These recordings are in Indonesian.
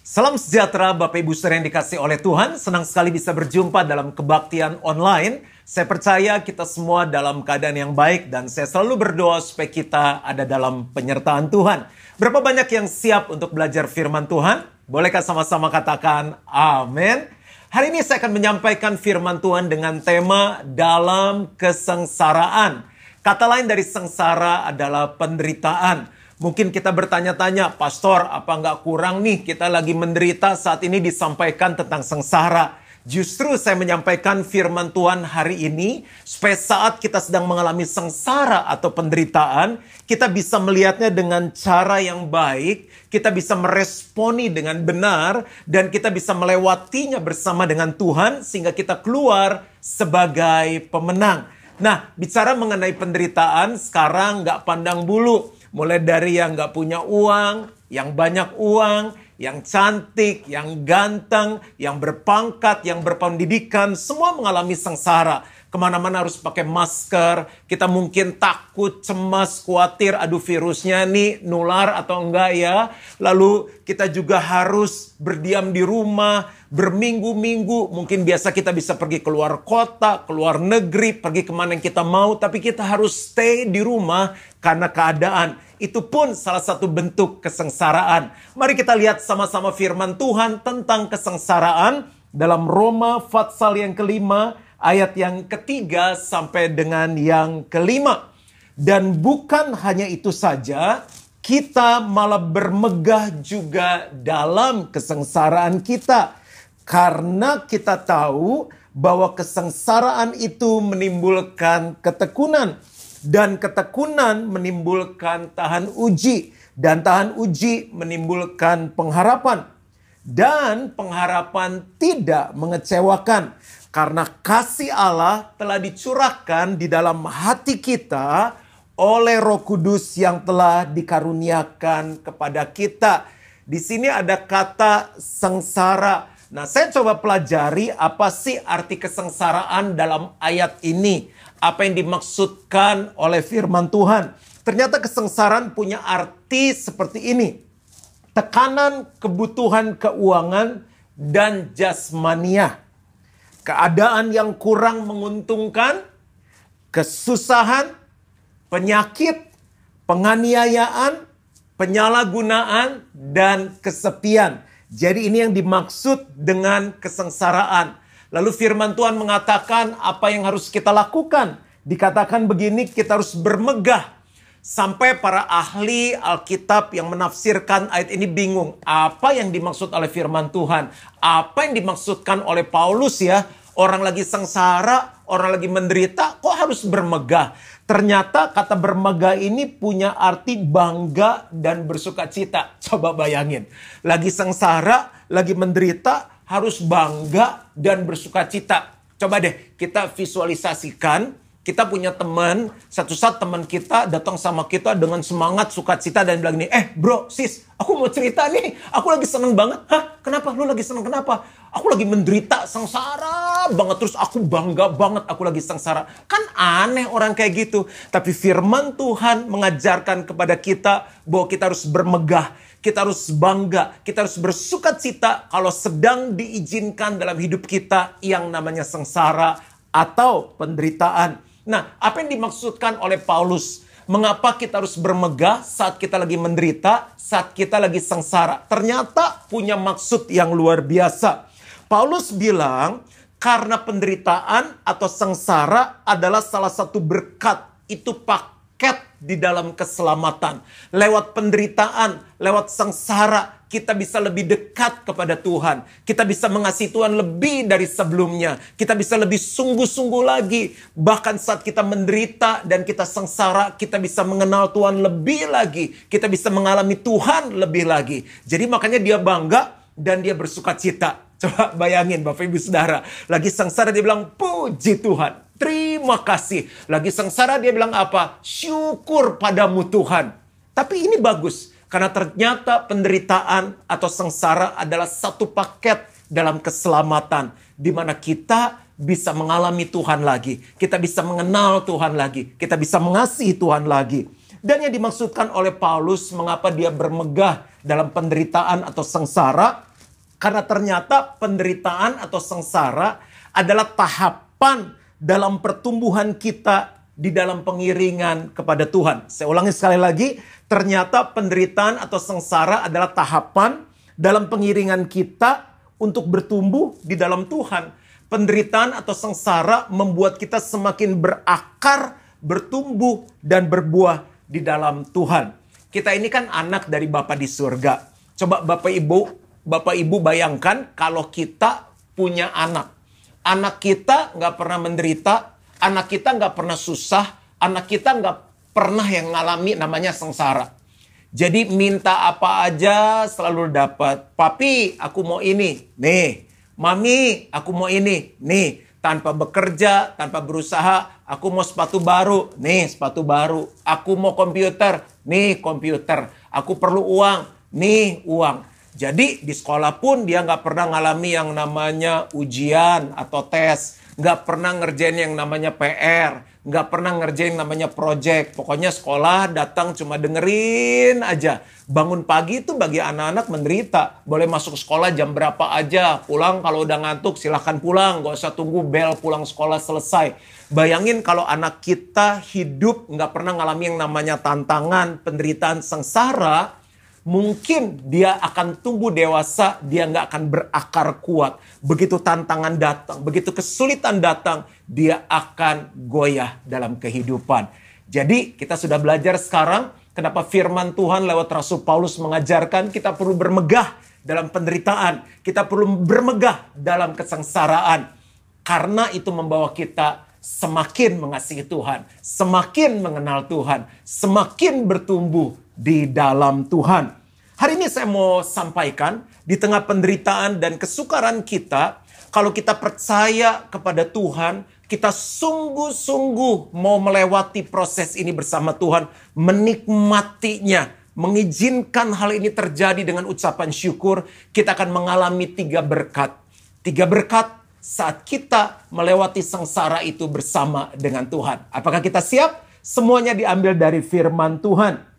Salam sejahtera Bapak Ibu Saudara yang dikasih oleh Tuhan. Senang sekali bisa berjumpa dalam kebaktian online. Saya percaya kita semua dalam keadaan yang baik dan saya selalu berdoa supaya kita ada dalam penyertaan Tuhan. Berapa banyak yang siap untuk belajar firman Tuhan? Bolehkah sama-sama katakan amin? Hari ini saya akan menyampaikan firman Tuhan dengan tema dalam kesengsaraan. Kata lain dari sengsara adalah penderitaan. Mungkin kita bertanya-tanya, Pastor, apa nggak kurang nih kita lagi menderita saat ini disampaikan tentang sengsara. Justru saya menyampaikan firman Tuhan hari ini supaya saat kita sedang mengalami sengsara atau penderitaan, kita bisa melihatnya dengan cara yang baik, kita bisa meresponi dengan benar, dan kita bisa melewatinya bersama dengan Tuhan sehingga kita keluar sebagai pemenang. Nah, bicara mengenai penderitaan, sekarang nggak pandang bulu Mulai dari yang nggak punya uang, yang banyak uang, yang cantik, yang ganteng, yang berpangkat, yang berpendidikan, semua mengalami sengsara. Ke mana-mana harus pakai masker, kita mungkin takut, cemas, khawatir, aduh virusnya nih nular atau enggak ya. Lalu kita juga harus berdiam di rumah, berminggu-minggu. Mungkin biasa kita bisa pergi keluar kota, keluar negeri, pergi ke mana yang kita mau. Tapi kita harus stay di rumah karena keadaan. Itu pun salah satu bentuk kesengsaraan. Mari kita lihat sama-sama firman Tuhan tentang kesengsaraan dalam Roma Fatsal yang kelima ayat yang ketiga sampai dengan yang kelima. Dan bukan hanya itu saja, kita malah bermegah juga dalam kesengsaraan kita. Karena kita tahu bahwa kesengsaraan itu menimbulkan ketekunan. Dan ketekunan menimbulkan tahan uji. Dan tahan uji menimbulkan pengharapan. Dan pengharapan tidak mengecewakan karena kasih Allah telah dicurahkan di dalam hati kita oleh Roh Kudus yang telah dikaruniakan kepada kita. Di sini ada kata sengsara. Nah, saya coba pelajari apa sih arti kesengsaraan dalam ayat ini. Apa yang dimaksudkan oleh firman Tuhan. Ternyata kesengsaraan punya arti seperti ini. Tekanan kebutuhan keuangan dan jasmania keadaan yang kurang menguntungkan, kesusahan, penyakit, penganiayaan, penyalahgunaan, dan kesepian. Jadi ini yang dimaksud dengan kesengsaraan. Lalu firman Tuhan mengatakan apa yang harus kita lakukan. Dikatakan begini, kita harus bermegah. Sampai para ahli Alkitab yang menafsirkan ayat ini bingung. Apa yang dimaksud oleh firman Tuhan? Apa yang dimaksudkan oleh Paulus ya? Orang lagi sengsara, orang lagi menderita, kok harus bermegah? Ternyata kata bermegah ini punya arti bangga dan bersuka cita. Coba bayangin. Lagi sengsara, lagi menderita, harus bangga dan bersuka cita. Coba deh kita visualisasikan kita punya teman, satu saat teman kita datang sama kita dengan semangat, sukacita dan bilang ini, eh bro, sis, aku mau cerita nih, aku lagi seneng banget. Hah? Kenapa? Lu lagi seneng kenapa? Aku lagi menderita, sengsara banget, terus aku bangga banget aku lagi sengsara. Kan aneh orang kayak gitu. Tapi firman Tuhan mengajarkan kepada kita bahwa kita harus bermegah, kita harus bangga, kita harus bersuka cita kalau sedang diizinkan dalam hidup kita yang namanya sengsara atau penderitaan. Nah, apa yang dimaksudkan oleh Paulus? Mengapa kita harus bermegah saat kita lagi menderita, saat kita lagi sengsara? Ternyata punya maksud yang luar biasa. Paulus bilang, karena penderitaan atau sengsara adalah salah satu berkat. Itu paket di dalam keselamatan. Lewat penderitaan, lewat sengsara, kita bisa lebih dekat kepada Tuhan. Kita bisa mengasihi Tuhan lebih dari sebelumnya. Kita bisa lebih sungguh-sungguh lagi. Bahkan saat kita menderita dan kita sengsara, kita bisa mengenal Tuhan lebih lagi. Kita bisa mengalami Tuhan lebih lagi. Jadi makanya dia bangga dan dia bersuka cita. Coba bayangin Bapak Ibu Saudara. Lagi sengsara dia bilang puji Tuhan. Terima kasih. Lagi sengsara dia bilang apa? Syukur padamu Tuhan. Tapi ini bagus. Karena ternyata penderitaan atau sengsara adalah satu paket dalam keselamatan. Di mana kita bisa mengalami Tuhan lagi. Kita bisa mengenal Tuhan lagi. Kita bisa mengasihi Tuhan lagi. Dan yang dimaksudkan oleh Paulus mengapa dia bermegah dalam penderitaan atau sengsara Karena ternyata penderitaan atau sengsara adalah tahapan dalam pertumbuhan kita di dalam pengiringan kepada Tuhan. Saya ulangi sekali lagi, ternyata penderitaan atau sengsara adalah tahapan dalam pengiringan kita untuk bertumbuh di dalam Tuhan. Penderitaan atau sengsara membuat kita semakin berakar, bertumbuh, dan berbuah di dalam Tuhan. Kita ini kan anak dari Bapa di surga. Coba Bapak Ibu, Bapak Ibu bayangkan kalau kita punya anak. Anak kita nggak pernah menderita, anak kita nggak pernah susah, anak kita nggak pernah yang ngalami namanya sengsara. Jadi minta apa aja selalu dapat. Papi, aku mau ini. Nih. Mami, aku mau ini. Nih. Tanpa bekerja, tanpa berusaha, aku mau sepatu baru. Nih, sepatu baru. Aku mau komputer. Nih, komputer. Aku perlu uang. Nih, uang. Jadi di sekolah pun dia nggak pernah ngalami yang namanya ujian atau tes nggak pernah ngerjain yang namanya PR, nggak pernah ngerjain namanya project. Pokoknya sekolah datang cuma dengerin aja. Bangun pagi itu bagi anak-anak menderita. Boleh masuk sekolah jam berapa aja, pulang kalau udah ngantuk silahkan pulang, nggak usah tunggu bel pulang sekolah selesai. Bayangin kalau anak kita hidup nggak pernah ngalami yang namanya tantangan, penderitaan, sengsara, mungkin dia akan tumbuh dewasa, dia nggak akan berakar kuat. Begitu tantangan datang, begitu kesulitan datang, dia akan goyah dalam kehidupan. Jadi kita sudah belajar sekarang kenapa firman Tuhan lewat Rasul Paulus mengajarkan kita perlu bermegah dalam penderitaan. Kita perlu bermegah dalam kesengsaraan. Karena itu membawa kita semakin mengasihi Tuhan, semakin mengenal Tuhan, semakin bertumbuh di dalam Tuhan. Hari ini saya mau sampaikan di tengah penderitaan dan kesukaran kita, kalau kita percaya kepada Tuhan, kita sungguh-sungguh mau melewati proses ini bersama Tuhan, menikmatinya, mengizinkan hal ini terjadi dengan ucapan syukur, kita akan mengalami tiga berkat. Tiga berkat saat kita melewati sengsara itu bersama dengan Tuhan. Apakah kita siap? Semuanya diambil dari firman Tuhan.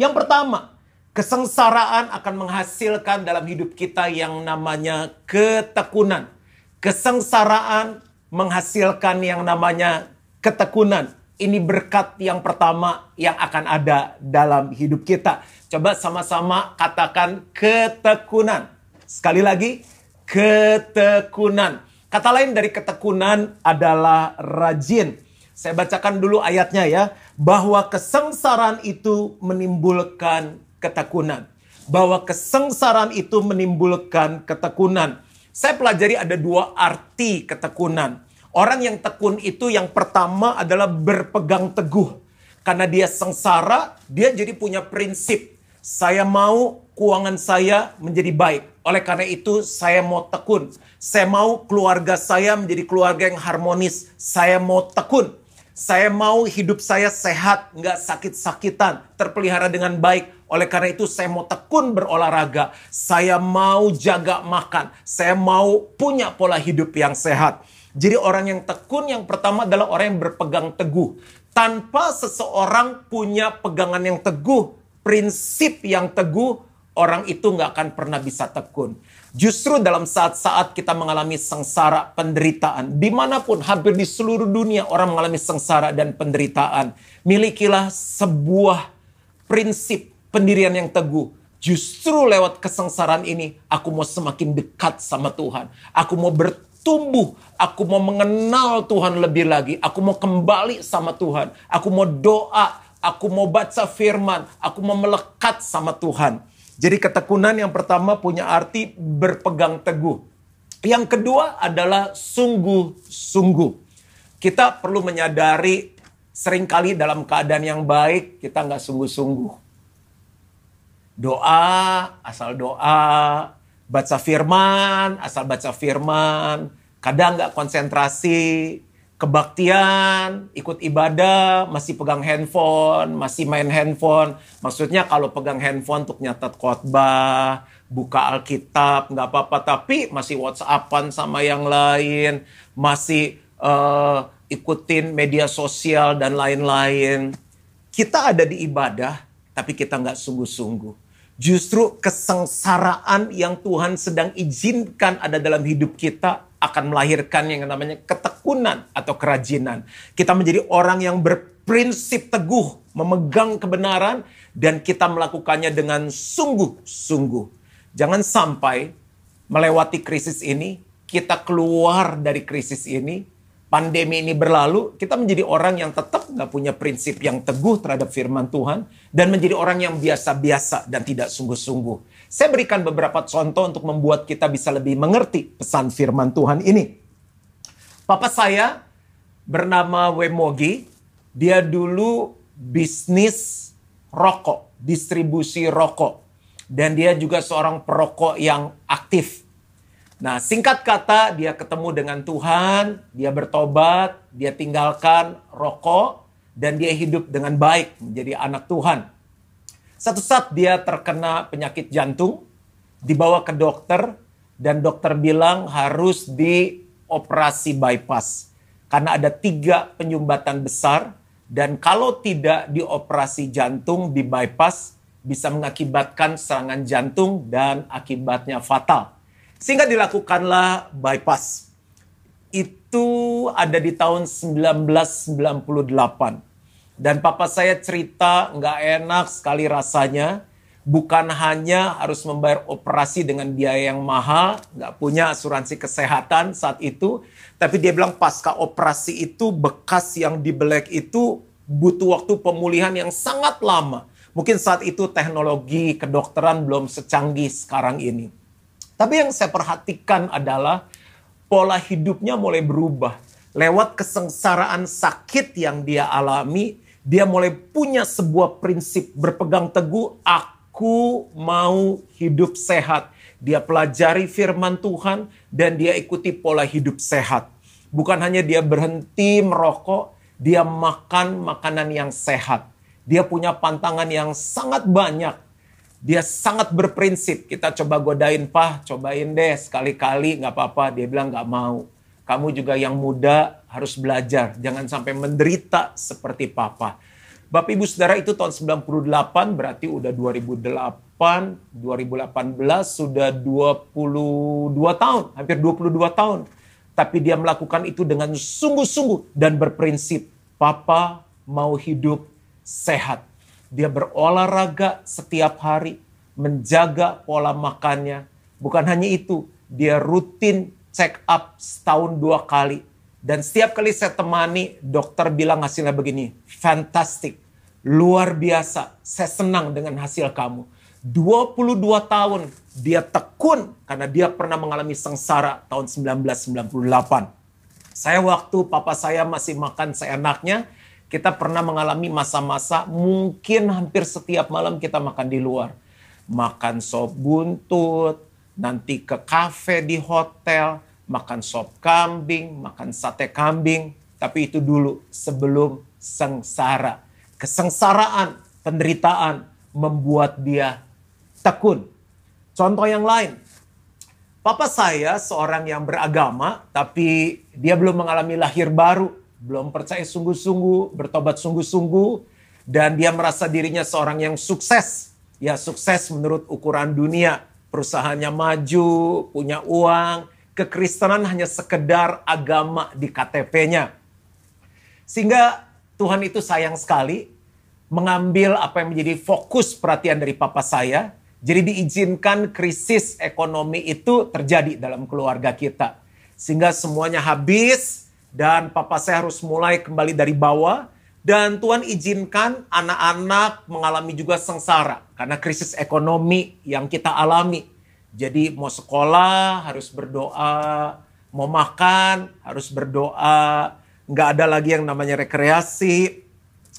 Yang pertama, kesengsaraan akan menghasilkan dalam hidup kita yang namanya ketekunan. Kesengsaraan menghasilkan yang namanya ketekunan. Ini berkat yang pertama yang akan ada dalam hidup kita. Coba sama-sama katakan ketekunan. Sekali lagi, ketekunan. Kata lain dari ketekunan adalah rajin. Saya bacakan dulu ayatnya ya. Bahwa kesengsaraan itu menimbulkan ketekunan. Bahwa kesengsaraan itu menimbulkan ketekunan. Saya pelajari ada dua arti ketekunan. Orang yang tekun itu yang pertama adalah berpegang teguh. Karena dia sengsara, dia jadi punya prinsip. Saya mau keuangan saya menjadi baik. Oleh karena itu saya mau tekun. Saya mau keluarga saya menjadi keluarga yang harmonis. Saya mau tekun. Saya mau hidup saya sehat, nggak sakit-sakitan, terpelihara dengan baik. Oleh karena itu saya mau tekun berolahraga. Saya mau jaga makan. Saya mau punya pola hidup yang sehat. Jadi orang yang tekun yang pertama adalah orang yang berpegang teguh. Tanpa seseorang punya pegangan yang teguh, prinsip yang teguh, orang itu nggak akan pernah bisa tekun. Justru dalam saat-saat kita mengalami sengsara, penderitaan, di mana pun hampir di seluruh dunia orang mengalami sengsara dan penderitaan, milikilah sebuah prinsip pendirian yang teguh. Justru lewat kesengsaraan ini, aku mau semakin dekat sama Tuhan. Aku mau bertumbuh, aku mau mengenal Tuhan lebih lagi. Aku mau kembali sama Tuhan. Aku mau doa, aku mau baca firman, aku mau melekat sama Tuhan. Jadi ketekunan yang pertama punya arti berpegang teguh. Yang kedua adalah sungguh-sungguh. Kita perlu menyadari sering kali dalam keadaan yang baik kita nggak sungguh-sungguh. Doa, asal doa, baca firman, asal baca firman, kadang nggak konsentrasi, kebaktian, ikut ibadah, masih pegang handphone, masih main handphone. Maksudnya kalau pegang handphone untuk nyatat khotbah, buka Alkitab, nggak apa-apa. Tapi masih WhatsAppan sama yang lain, masih uh, ikutin media sosial dan lain-lain. Kita ada di ibadah, tapi kita nggak sungguh-sungguh. Justru kesengsaraan yang Tuhan sedang izinkan ada dalam hidup kita akan melahirkan yang namanya ketekunan atau kerajinan. Kita menjadi orang yang berprinsip teguh, memegang kebenaran, dan kita melakukannya dengan sungguh-sungguh. Jangan sampai melewati krisis ini, kita keluar dari krisis ini, pandemi ini berlalu, kita menjadi orang yang tetap nggak punya prinsip yang teguh terhadap firman Tuhan dan menjadi orang yang biasa-biasa dan tidak sungguh-sungguh. Saya berikan beberapa contoh untuk membuat kita bisa lebih mengerti pesan firman Tuhan ini. Papa saya bernama Wemogi, dia dulu bisnis rokok, distribusi rokok. Dan dia juga seorang perokok yang aktif Nah, singkat kata, dia ketemu dengan Tuhan, dia bertobat, dia tinggalkan rokok, dan dia hidup dengan baik menjadi anak Tuhan. Satu saat dia terkena penyakit jantung, dibawa ke dokter, dan dokter bilang harus dioperasi bypass. Karena ada tiga penyumbatan besar, dan kalau tidak dioperasi jantung di bypass, bisa mengakibatkan serangan jantung dan akibatnya fatal. Sehingga dilakukanlah bypass. Itu ada di tahun 1998. Dan papa saya cerita nggak enak sekali rasanya. Bukan hanya harus membayar operasi dengan biaya yang mahal, nggak punya asuransi kesehatan saat itu. Tapi dia bilang pasca operasi itu bekas yang dibelek itu butuh waktu pemulihan yang sangat lama. Mungkin saat itu teknologi kedokteran belum secanggih sekarang ini. Tapi yang saya perhatikan adalah pola hidupnya mulai berubah. Lewat kesengsaraan sakit yang dia alami, dia mulai punya sebuah prinsip berpegang teguh, aku mau hidup sehat. Dia pelajari firman Tuhan dan dia ikuti pola hidup sehat. Bukan hanya dia berhenti merokok, dia makan makanan yang sehat. Dia punya pantangan yang sangat banyak dia sangat berprinsip. Kita coba godain, Pak, cobain deh sekali-kali, nggak apa-apa. Dia bilang nggak mau. Kamu juga yang muda harus belajar. Jangan sampai menderita seperti Papa. Bapak Ibu Saudara itu tahun 98 berarti udah 2008, 2018 sudah 22 tahun, hampir 22 tahun. Tapi dia melakukan itu dengan sungguh-sungguh dan berprinsip. Papa mau hidup sehat dia berolahraga setiap hari, menjaga pola makannya. Bukan hanya itu, dia rutin check up setahun dua kali. Dan setiap kali saya temani, dokter bilang hasilnya begini, fantastic, luar biasa, saya senang dengan hasil kamu. 22 tahun dia tekun karena dia pernah mengalami sengsara tahun 1998. Saya waktu papa saya masih makan seenaknya, kita pernah mengalami masa-masa mungkin hampir setiap malam kita makan di luar. Makan sop buntut, nanti ke kafe di hotel, makan sop kambing, makan sate kambing. Tapi itu dulu sebelum sengsara. Kesengsaraan, penderitaan membuat dia tekun. Contoh yang lain, Papa saya seorang yang beragama, tapi dia belum mengalami lahir baru belum percaya sungguh-sungguh, bertobat sungguh-sungguh, dan dia merasa dirinya seorang yang sukses. Ya sukses menurut ukuran dunia. Perusahaannya maju, punya uang, kekristenan hanya sekedar agama di KTP-nya. Sehingga Tuhan itu sayang sekali mengambil apa yang menjadi fokus perhatian dari papa saya. Jadi diizinkan krisis ekonomi itu terjadi dalam keluarga kita. Sehingga semuanya habis, dan papa saya harus mulai kembali dari bawah dan Tuhan izinkan anak-anak mengalami juga sengsara karena krisis ekonomi yang kita alami. Jadi mau sekolah harus berdoa, mau makan harus berdoa, nggak ada lagi yang namanya rekreasi,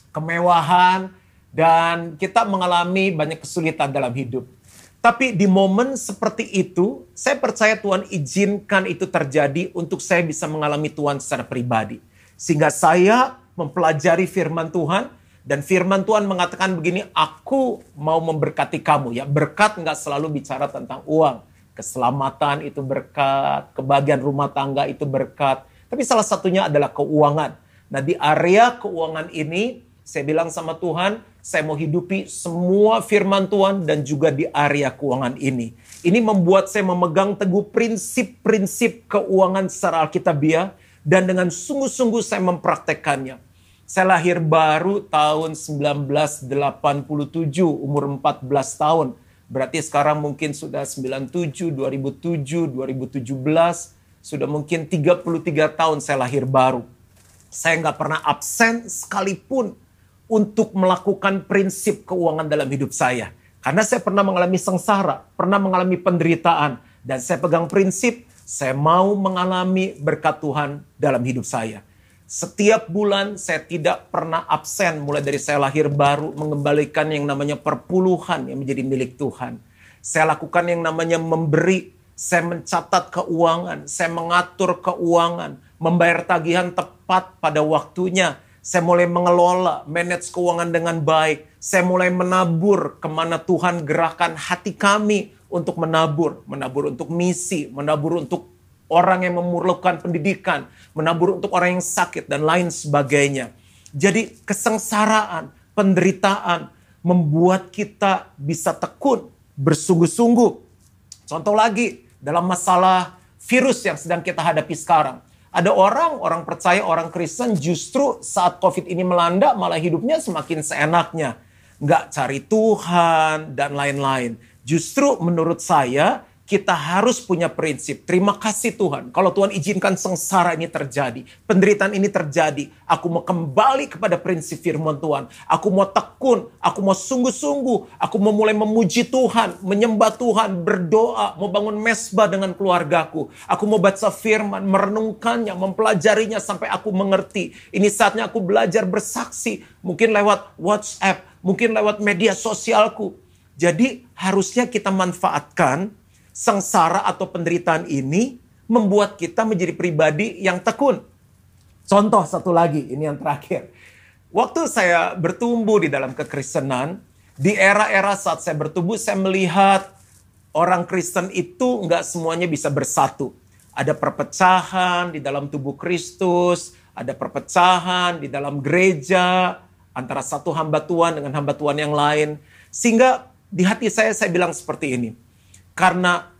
kemewahan, dan kita mengalami banyak kesulitan dalam hidup. Tapi di momen seperti itu, saya percaya Tuhan izinkan itu terjadi untuk saya bisa mengalami Tuhan secara pribadi. Sehingga saya mempelajari firman Tuhan, dan firman Tuhan mengatakan begini, aku mau memberkati kamu. Ya berkat nggak selalu bicara tentang uang. Keselamatan itu berkat, kebahagiaan rumah tangga itu berkat. Tapi salah satunya adalah keuangan. Nah di area keuangan ini, saya bilang sama Tuhan, saya mau hidupi semua firman Tuhan dan juga di area keuangan ini. Ini membuat saya memegang teguh prinsip-prinsip keuangan secara Alkitabiah dan dengan sungguh-sungguh saya mempraktekannya. Saya lahir baru tahun 1987, umur 14 tahun. Berarti sekarang mungkin sudah 97, 2007, 2017, sudah mungkin 33 tahun saya lahir baru. Saya nggak pernah absen sekalipun untuk melakukan prinsip keuangan dalam hidup saya. Karena saya pernah mengalami sengsara, pernah mengalami penderitaan, dan saya pegang prinsip, saya mau mengalami berkat Tuhan dalam hidup saya. Setiap bulan saya tidak pernah absen mulai dari saya lahir baru mengembalikan yang namanya perpuluhan yang menjadi milik Tuhan. Saya lakukan yang namanya memberi, saya mencatat keuangan, saya mengatur keuangan, membayar tagihan tepat pada waktunya, saya mulai mengelola, manage keuangan dengan baik. Saya mulai menabur ke mana Tuhan gerakan hati kami untuk menabur. Menabur untuk misi, menabur untuk orang yang memerlukan pendidikan, menabur untuk orang yang sakit, dan lain sebagainya. Jadi kesengsaraan, penderitaan membuat kita bisa tekun, bersungguh-sungguh. Contoh lagi, dalam masalah virus yang sedang kita hadapi sekarang ada orang, orang percaya, orang Kristen justru saat COVID ini melanda malah hidupnya semakin seenaknya. Nggak cari Tuhan dan lain-lain. Justru menurut saya kita harus punya prinsip. Terima kasih Tuhan. Kalau Tuhan izinkan sengsara ini terjadi, penderitaan ini terjadi, aku mau kembali kepada prinsip firman Tuhan. Aku mau tekun, aku mau sungguh-sungguh, aku mau mulai memuji Tuhan, menyembah Tuhan, berdoa, mau bangun mesbah dengan keluargaku. Aku mau baca firman, merenungkannya, mempelajarinya sampai aku mengerti. Ini saatnya aku belajar bersaksi, mungkin lewat WhatsApp, mungkin lewat media sosialku. Jadi harusnya kita manfaatkan sengsara atau penderitaan ini membuat kita menjadi pribadi yang tekun. Contoh satu lagi, ini yang terakhir. Waktu saya bertumbuh di dalam kekristenan, di era-era saat saya bertumbuh, saya melihat orang Kristen itu nggak semuanya bisa bersatu. Ada perpecahan di dalam tubuh Kristus, ada perpecahan di dalam gereja, antara satu hamba Tuhan dengan hamba Tuhan yang lain. Sehingga di hati saya, saya bilang seperti ini karena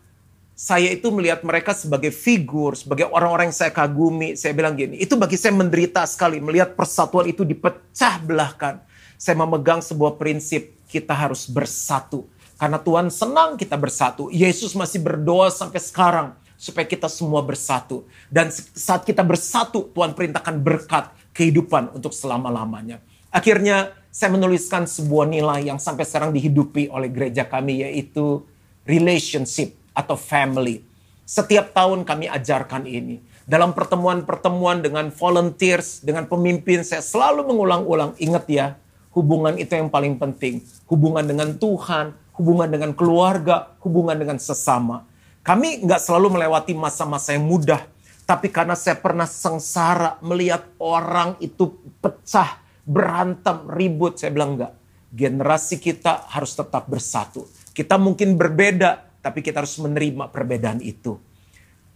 saya itu melihat mereka sebagai figur, sebagai orang-orang yang saya kagumi. Saya bilang gini, itu bagi saya menderita sekali melihat persatuan itu dipecah belahkan. Saya memegang sebuah prinsip, kita harus bersatu. Karena Tuhan senang kita bersatu. Yesus masih berdoa sampai sekarang supaya kita semua bersatu. Dan saat kita bersatu, Tuhan perintahkan berkat kehidupan untuk selama-lamanya. Akhirnya saya menuliskan sebuah nilai yang sampai sekarang dihidupi oleh gereja kami yaitu relationship atau family. Setiap tahun kami ajarkan ini. Dalam pertemuan-pertemuan dengan volunteers, dengan pemimpin, saya selalu mengulang-ulang, ingat ya, hubungan itu yang paling penting. Hubungan dengan Tuhan, hubungan dengan keluarga, hubungan dengan sesama. Kami nggak selalu melewati masa-masa yang mudah, tapi karena saya pernah sengsara melihat orang itu pecah, berantem, ribut, saya bilang enggak. Generasi kita harus tetap bersatu kita mungkin berbeda, tapi kita harus menerima perbedaan itu.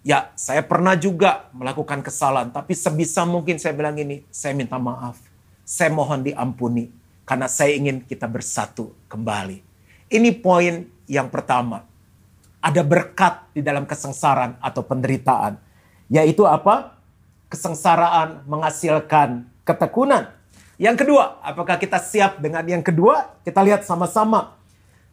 Ya, saya pernah juga melakukan kesalahan, tapi sebisa mungkin saya bilang ini, saya minta maaf. Saya mohon diampuni, karena saya ingin kita bersatu kembali. Ini poin yang pertama. Ada berkat di dalam kesengsaraan atau penderitaan. Yaitu apa? Kesengsaraan menghasilkan ketekunan. Yang kedua, apakah kita siap dengan yang kedua? Kita lihat sama-sama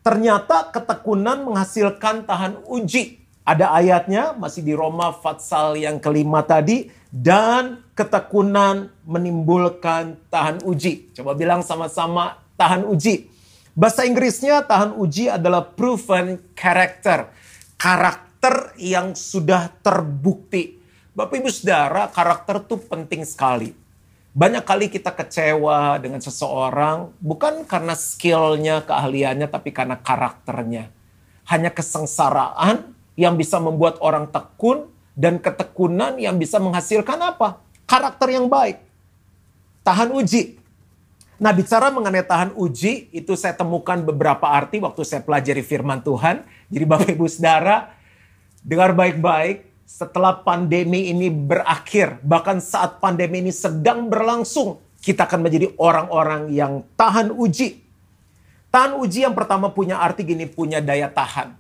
Ternyata ketekunan menghasilkan tahan uji. Ada ayatnya masih di Roma Fatsal yang kelima tadi. Dan ketekunan menimbulkan tahan uji. Coba bilang sama-sama tahan uji. Bahasa Inggrisnya tahan uji adalah proven character. Karakter yang sudah terbukti. Bapak ibu saudara karakter itu penting sekali. Banyak kali kita kecewa dengan seseorang bukan karena skillnya, keahliannya, tapi karena karakternya. Hanya kesengsaraan yang bisa membuat orang tekun dan ketekunan yang bisa menghasilkan apa? Karakter yang baik. Tahan uji. Nah bicara mengenai tahan uji, itu saya temukan beberapa arti waktu saya pelajari firman Tuhan. Jadi Bapak Ibu Saudara, dengar baik-baik, setelah pandemi ini berakhir, bahkan saat pandemi ini sedang berlangsung, kita akan menjadi orang-orang yang tahan uji. Tahan uji yang pertama punya arti gini, punya daya tahan.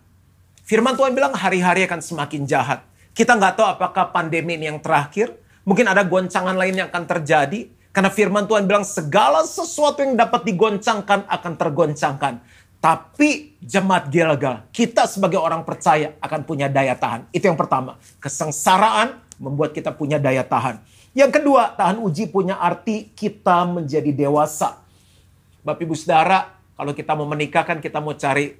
Firman Tuhan bilang hari-hari akan semakin jahat. Kita nggak tahu apakah pandemi ini yang terakhir. Mungkin ada goncangan lain yang akan terjadi. Karena firman Tuhan bilang segala sesuatu yang dapat digoncangkan akan tergoncangkan. Tapi jemaat Gilgal, kita sebagai orang percaya akan punya daya tahan. Itu yang pertama. Kesengsaraan membuat kita punya daya tahan. Yang kedua, tahan uji punya arti kita menjadi dewasa. Bapak Ibu Saudara, kalau kita mau menikah kan kita mau cari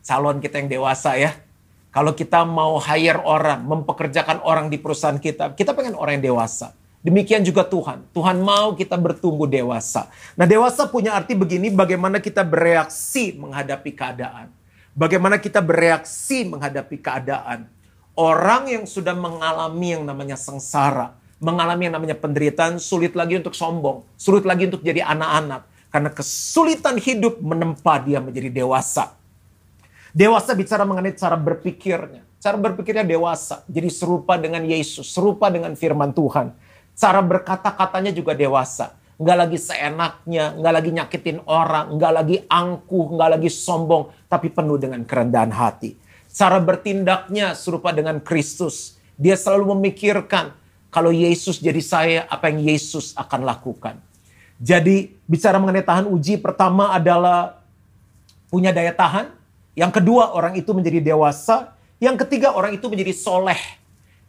calon kita yang dewasa ya. Kalau kita mau hire orang, mempekerjakan orang di perusahaan kita, kita pengen orang yang dewasa. Demikian juga Tuhan. Tuhan mau kita bertumbuh dewasa. Nah dewasa punya arti begini, bagaimana kita bereaksi menghadapi keadaan. Bagaimana kita bereaksi menghadapi keadaan. Orang yang sudah mengalami yang namanya sengsara, mengalami yang namanya penderitaan, sulit lagi untuk sombong, sulit lagi untuk jadi anak-anak. Karena kesulitan hidup menempa dia menjadi dewasa. Dewasa bicara mengenai cara berpikirnya. Cara berpikirnya dewasa. Jadi serupa dengan Yesus, serupa dengan firman Tuhan. Cara berkata-katanya juga dewasa. Nggak lagi seenaknya, nggak lagi nyakitin orang, nggak lagi angkuh, nggak lagi sombong, tapi penuh dengan kerendahan hati. Cara bertindaknya serupa dengan Kristus. Dia selalu memikirkan, kalau Yesus jadi saya, apa yang Yesus akan lakukan. Jadi bicara mengenai tahan uji, pertama adalah punya daya tahan, yang kedua, orang itu menjadi dewasa. Yang ketiga, orang itu menjadi soleh.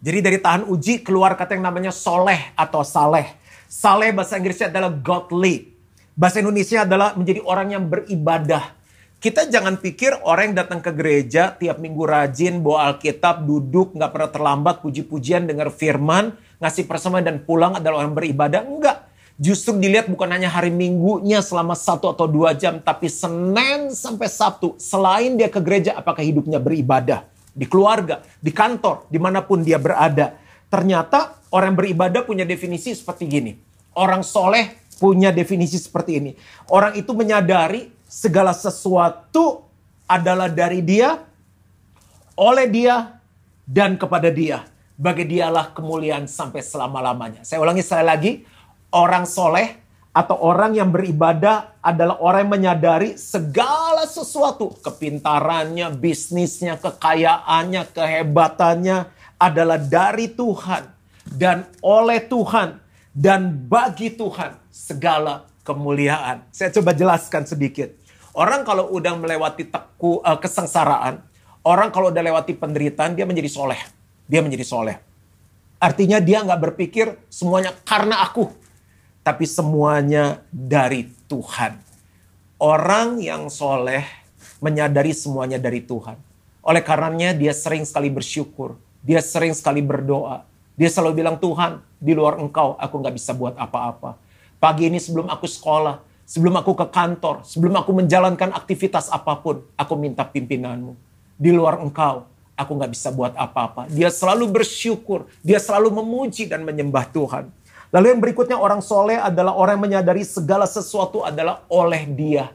Jadi dari tahan uji keluar kata yang namanya soleh atau saleh. Saleh bahasa Inggrisnya adalah godly. Bahasa Indonesia adalah menjadi orang yang beribadah. Kita jangan pikir orang yang datang ke gereja tiap minggu rajin, bawa Alkitab, duduk, nggak pernah terlambat, puji-pujian, dengar firman, ngasih persembahan dan pulang adalah orang beribadah. Enggak. Justru dilihat bukan hanya hari minggunya selama satu atau dua jam, tapi Senin sampai Sabtu. Selain dia ke gereja, apakah hidupnya beribadah? Di keluarga, di kantor, di mana pun dia berada. Ternyata orang beribadah punya definisi seperti gini. Orang soleh punya definisi seperti ini. Orang itu menyadari segala sesuatu adalah dari dia, oleh dia, dan kepada dia. Bagi dialah kemuliaan sampai selama-lamanya. Saya ulangi sekali lagi orang soleh atau orang yang beribadah adalah orang yang menyadari segala sesuatu. Kepintarannya, bisnisnya, kekayaannya, kehebatannya adalah dari Tuhan. Dan oleh Tuhan. Dan bagi Tuhan segala kemuliaan. Saya coba jelaskan sedikit. Orang kalau udah melewati teku, uh, kesengsaraan, orang kalau udah lewati penderitaan, dia menjadi soleh. Dia menjadi soleh. Artinya dia nggak berpikir semuanya karena aku tapi semuanya dari Tuhan. Orang yang soleh menyadari semuanya dari Tuhan. Oleh karenanya dia sering sekali bersyukur. Dia sering sekali berdoa. Dia selalu bilang, Tuhan, di luar engkau aku nggak bisa buat apa-apa. Pagi ini sebelum aku sekolah, sebelum aku ke kantor, sebelum aku menjalankan aktivitas apa pun, aku minta pimpinanmu. Di luar engkau, aku nggak bisa buat apa-apa. Dia selalu bersyukur, dia selalu memuji dan menyembah Tuhan. Lalu yang berikutnya orang soleh adalah orang yang menyadari segala sesuatu adalah oleh dia.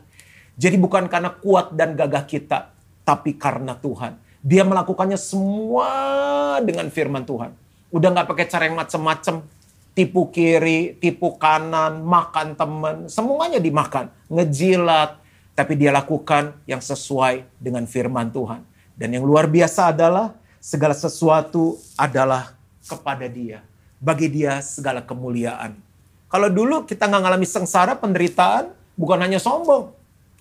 Jadi bukan karena kuat dan gagah kita, tapi karena Tuhan. Dia melakukannya semua dengan firman Tuhan. Udah gak pakai cara yang macem-macem. Tipu kiri, tipu kanan, makan teman, semuanya dimakan. Ngejilat, tapi dia lakukan yang sesuai dengan firman Tuhan. Dan yang luar biasa adalah segala sesuatu adalah kepada dia bagi dia segala kemuliaan. Kalau dulu kita nggak ngalami sengsara, penderitaan, bukan hanya sombong.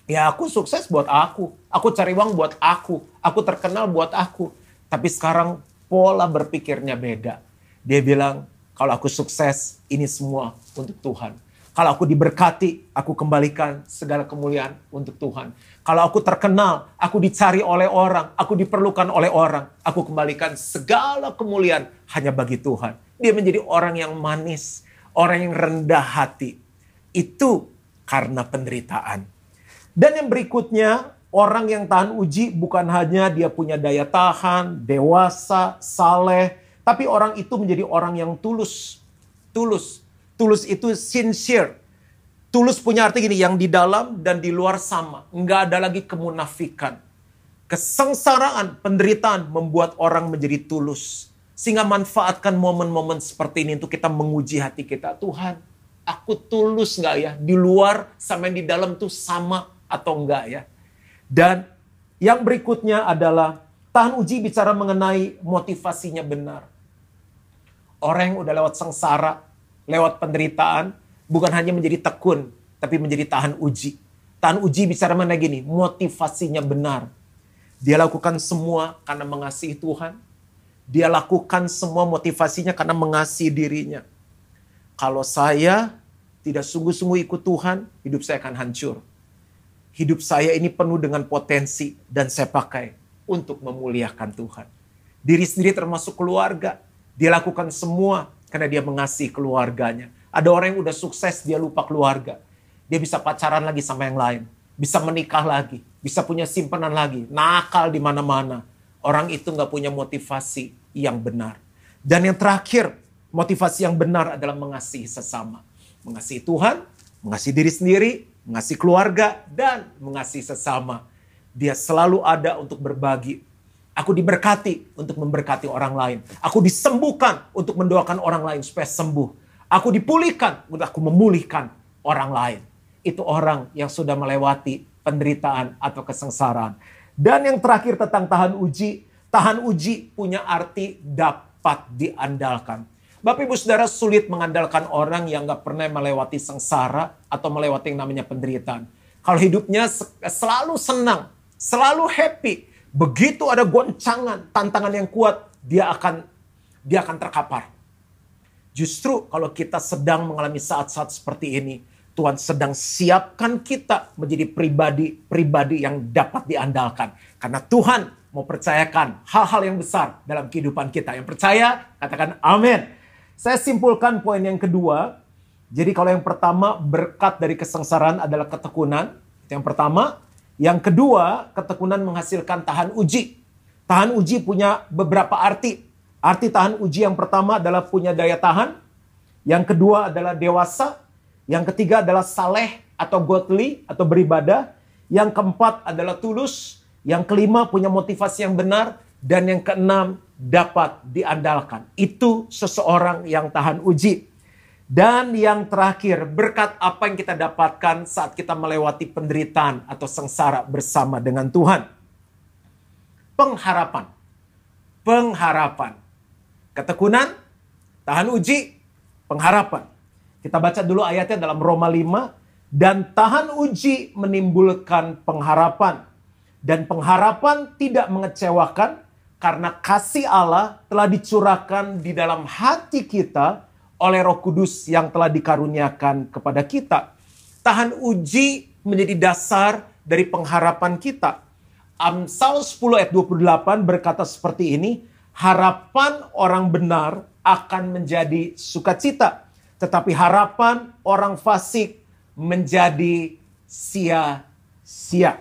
Ya aku sukses buat aku, aku cari uang buat aku, aku terkenal buat aku. Tapi sekarang pola berpikirnya beda. Dia bilang, kalau aku sukses, ini semua untuk Tuhan. Kalau aku diberkati, aku kembalikan segala kemuliaan untuk Tuhan. Kalau aku terkenal, aku dicari oleh orang, aku diperlukan oleh orang, aku kembalikan segala kemuliaan hanya bagi Tuhan. Dia menjadi orang yang manis, orang yang rendah hati. Itu karena penderitaan. Dan yang berikutnya, orang yang tahan uji bukan hanya dia punya daya tahan, dewasa, saleh, tapi orang itu menjadi orang yang tulus. Tulus Tulus itu sincere. Tulus punya arti gini, yang di dalam dan di luar sama. Nggak ada lagi kemunafikan. Kesengsaraan, penderitaan membuat orang menjadi tulus. Sehingga manfaatkan momen-momen seperti ini untuk kita menguji hati kita. Tuhan, Aku tulus nggak ya? Di luar sama di dalam tuh sama atau enggak ya? Dan yang berikutnya adalah tahan uji bicara mengenai motivasinya benar. Orang yang udah lewat sengsara, lewat penderitaan, bukan hanya menjadi tekun, tapi menjadi tahan uji. Tahan uji bicara mengenai gini, motivasinya benar. Dia lakukan semua karena mengasihi Tuhan. Dia lakukan semua motivasinya karena mengasihi dirinya kalau saya tidak sungguh-sungguh ikut Tuhan, hidup saya akan hancur. Hidup saya ini penuh dengan potensi dan saya pakai untuk memuliakan Tuhan. Diri sendiri termasuk keluarga. Dia lakukan semua karena dia mengasihi keluarganya. Ada orang yang udah sukses, dia lupa keluarga. Dia bisa pacaran lagi sama yang lain. Bisa menikah lagi. Bisa punya simpanan lagi. Nakal di mana-mana. Orang itu nggak punya motivasi yang benar. Dan yang terakhir, motivasi yang benar adalah mengasihi sesama. Mengasihi Tuhan, mengasihi diri sendiri, mengasihi keluarga, dan mengasihi sesama. Dia selalu ada untuk berbagi. Aku diberkati untuk memberkati orang lain. Aku disembuhkan untuk mendoakan orang lain supaya sembuh. Aku dipulihkan untuk aku memulihkan orang lain. Itu orang yang sudah melewati penderitaan atau kesengsaraan. Dan yang terakhir tentang tahan uji. Tahan uji punya arti dapat diandalkan. Bapak Ibu Saudara sulit mengandalkan orang yang gak pernah melewati sengsara atau melewati yang namanya penderitaan. Kalau hidupnya selalu senang, selalu happy, begitu ada goncangan, tantangan yang kuat, dia akan dia akan terkapar. Justru kalau kita sedang mengalami saat-saat seperti ini, Tuhan sedang siapkan kita menjadi pribadi-pribadi yang dapat diandalkan. Karena Tuhan mau percayakan hal-hal yang besar dalam kehidupan kita. Yang percaya, katakan amin. Saya simpulkan poin yang kedua. Jadi kalau yang pertama berkat dari kesengsaraan adalah ketekunan. Yang pertama. Yang kedua, ketekunan menghasilkan tahan uji. Tahan uji punya beberapa arti. Arti tahan uji yang pertama adalah punya daya tahan. Yang kedua adalah dewasa. Yang ketiga adalah saleh atau godly atau beribadah. Yang keempat adalah tulus. Yang kelima punya motivasi yang benar. Dan yang keenam dapat diandalkan. Itu seseorang yang tahan uji. Dan yang terakhir, berkat apa yang kita dapatkan saat kita melewati penderitaan atau sengsara bersama dengan Tuhan. Pengharapan. Pengharapan. Ketekunan, tahan uji, pengharapan. Kita baca dulu ayatnya dalam Roma 5. Dan tahan uji menimbulkan pengharapan. Dan pengharapan tidak mengecewakan karena kasih Allah telah dicurahkan di dalam hati kita oleh Roh Kudus yang telah dikaruniakan kepada kita. Tahan uji menjadi dasar dari pengharapan kita. Amsal 10 ayat 28 berkata seperti ini, harapan orang benar akan menjadi sukacita, tetapi harapan orang fasik menjadi sia-sia.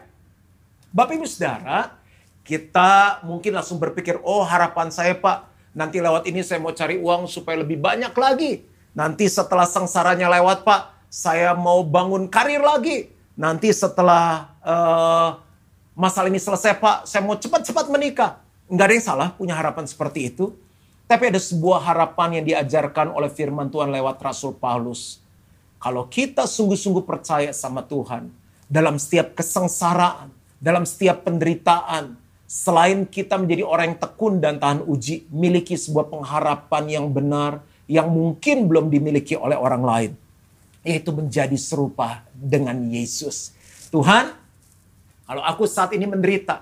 Bapak Ibu Saudara, kita mungkin langsung berpikir, oh harapan saya Pak, nanti lewat ini saya mau cari uang supaya lebih banyak lagi. Nanti setelah sengsaranya lewat Pak, saya mau bangun karir lagi. Nanti setelah uh, masalah ini selesai Pak, saya mau cepat-cepat menikah. Enggak ada yang salah punya harapan seperti itu. Tapi ada sebuah harapan yang diajarkan oleh firman Tuhan lewat Rasul Paulus. Kalau kita sungguh-sungguh percaya sama Tuhan, dalam setiap kesengsaraan, dalam setiap penderitaan, Selain kita menjadi orang yang tekun dan tahan uji, miliki sebuah pengharapan yang benar yang mungkin belum dimiliki oleh orang lain. Yaitu menjadi serupa dengan Yesus. Tuhan, kalau aku saat ini menderita,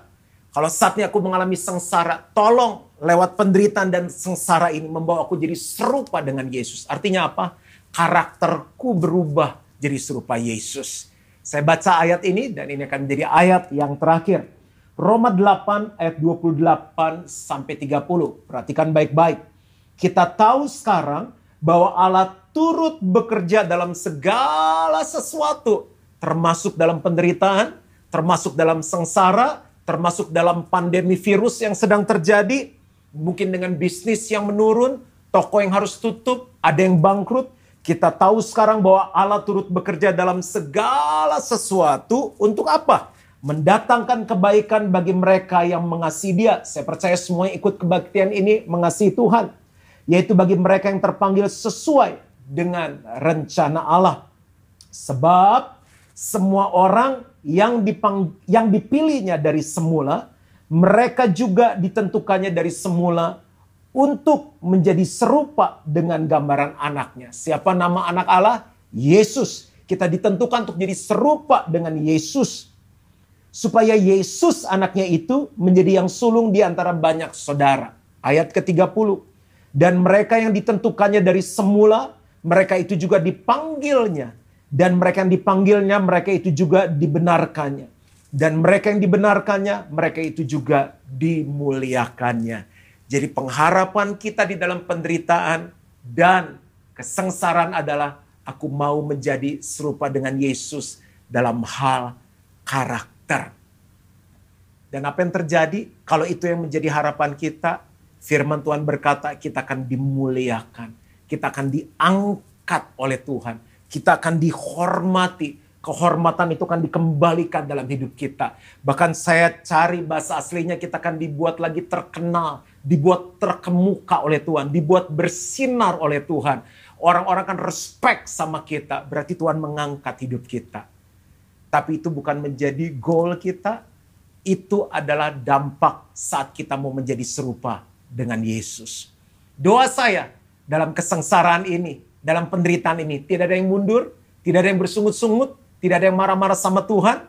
kalau saat ini aku mengalami sengsara, tolong lewat penderitaan dan sengsara ini membawa aku jadi serupa dengan Yesus. Artinya apa? Karakterku berubah jadi serupa Yesus. Saya baca ayat ini dan ini akan menjadi ayat yang terakhir. Roma 8 ayat 28 sampai 30. Perhatikan baik-baik. Kita tahu sekarang bahwa Allah turut bekerja dalam segala sesuatu, termasuk dalam penderitaan, termasuk dalam sengsara, termasuk dalam pandemi virus yang sedang terjadi, mungkin dengan bisnis yang menurun, toko yang harus tutup, ada yang bangkrut. Kita tahu sekarang bahwa Allah turut bekerja dalam segala sesuatu untuk apa? mendatangkan kebaikan bagi mereka yang mengasihi dia. Saya percaya semua ikut kebaktian ini mengasihi Tuhan. Yaitu bagi mereka yang terpanggil sesuai dengan rencana Allah. Sebab semua orang yang dipang, yang dipilihnya dari semula, mereka juga ditentukannya dari semula untuk menjadi serupa dengan gambaran anaknya. Siapa nama anak Allah? Yesus. Kita ditentukan untuk jadi serupa dengan Yesus. Supaya Yesus anaknya itu menjadi yang sulung di antara banyak saudara. Ayat ke-30. Dan mereka yang ditentukannya dari semula, mereka itu juga dipanggilnya dan mereka yang dipanggilnya, mereka itu juga dibenarkannya. Dan mereka yang dibenarkannya, mereka itu juga dimuliakannya. Jadi pengharapan kita di dalam penderitaan dan kesengsaraan adalah aku mau menjadi serupa dengan Yesus dalam hal karakter. Dan apa yang terjadi kalau itu yang menjadi harapan kita? Firman Tuhan berkata kita akan dimuliakan. Kita akan diangkat oleh Tuhan kita akan dihormati. Kehormatan itu akan dikembalikan dalam hidup kita. Bahkan saya cari bahasa aslinya kita akan dibuat lagi terkenal, dibuat terkemuka oleh Tuhan, dibuat bersinar oleh Tuhan. Orang-orang akan respect sama kita, berarti Tuhan mengangkat hidup kita. Tapi itu bukan menjadi goal kita, itu adalah dampak saat kita mau menjadi serupa dengan Yesus. Doa saya dalam kesengsaraan ini, dalam penderitaan ini. Tidak ada yang mundur, tidak ada yang bersungut-sungut, tidak ada yang marah-marah sama Tuhan.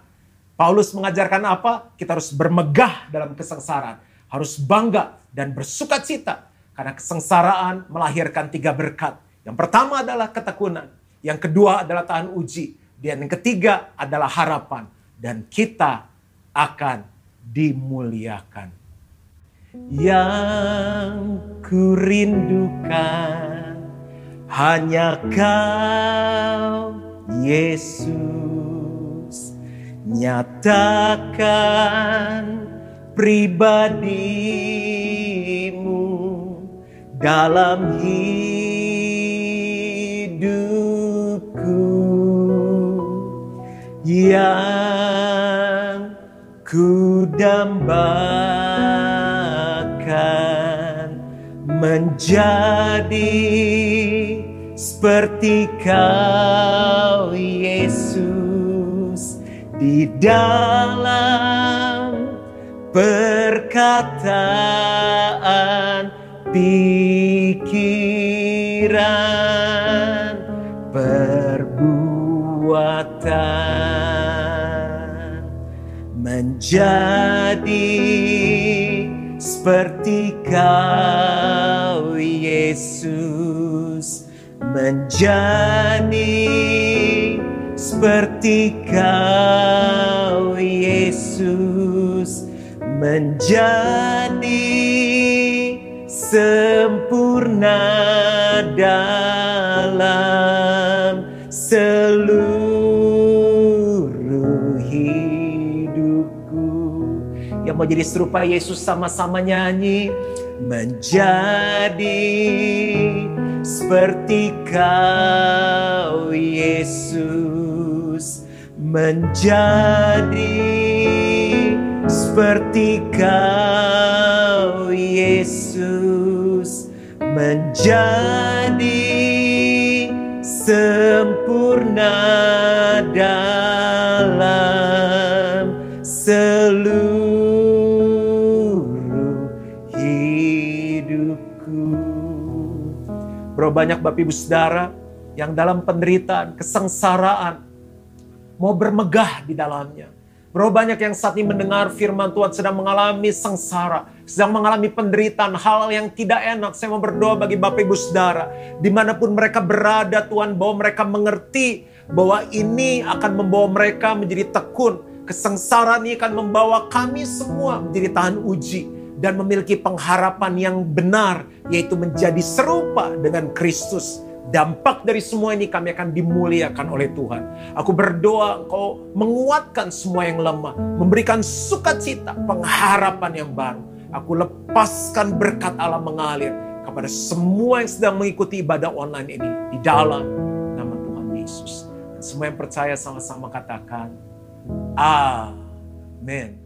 Paulus mengajarkan apa? Kita harus bermegah dalam kesengsaraan. Harus bangga dan bersuka cita. Karena kesengsaraan melahirkan tiga berkat. Yang pertama adalah ketekunan. Yang kedua adalah tahan uji. Dan yang ketiga adalah harapan. Dan kita akan dimuliakan. Yang kurindukan hanya kau Yesus nyatakan pribadimu dalam hidupku. Yang ku dambakan menjadi seperti kau Yesus di dalam perkataan pikiran perbuatan menjadi seperti kau Yesus menjadi seperti kau Yesus. Menjadi sempurna dalam seluruh hidupku. Yang mau jadi serupa Yesus sama-sama nyanyi menjadi seperti kau Yesus menjadi seperti kau Yesus menjadi sempurna dalam banyak Bapak Ibu Saudara yang dalam penderitaan, kesengsaraan, mau bermegah di dalamnya. Berapa banyak yang saat ini mendengar firman Tuhan sedang mengalami sengsara, sedang mengalami penderitaan, hal yang tidak enak. Saya mau berdoa bagi Bapak Ibu Saudara, di mana pun mereka berada Tuhan, bahwa mereka mengerti bahwa ini akan membawa mereka menjadi tekun. Kesengsaraan ini akan membawa kami semua menjadi tahan uji dan memiliki pengharapan yang benar, yaitu menjadi serupa dengan Kristus. Dampak dari semua ini kami akan dimuliakan oleh Tuhan. Aku berdoa engkau menguatkan semua yang lemah, memberikan sukacita, pengharapan yang baru. Aku lepaskan berkat Allah mengalir kepada semua yang sedang mengikuti ibadah online ini di dalam nama Tuhan Yesus. Dan semua yang percaya sama-sama katakan, Amin.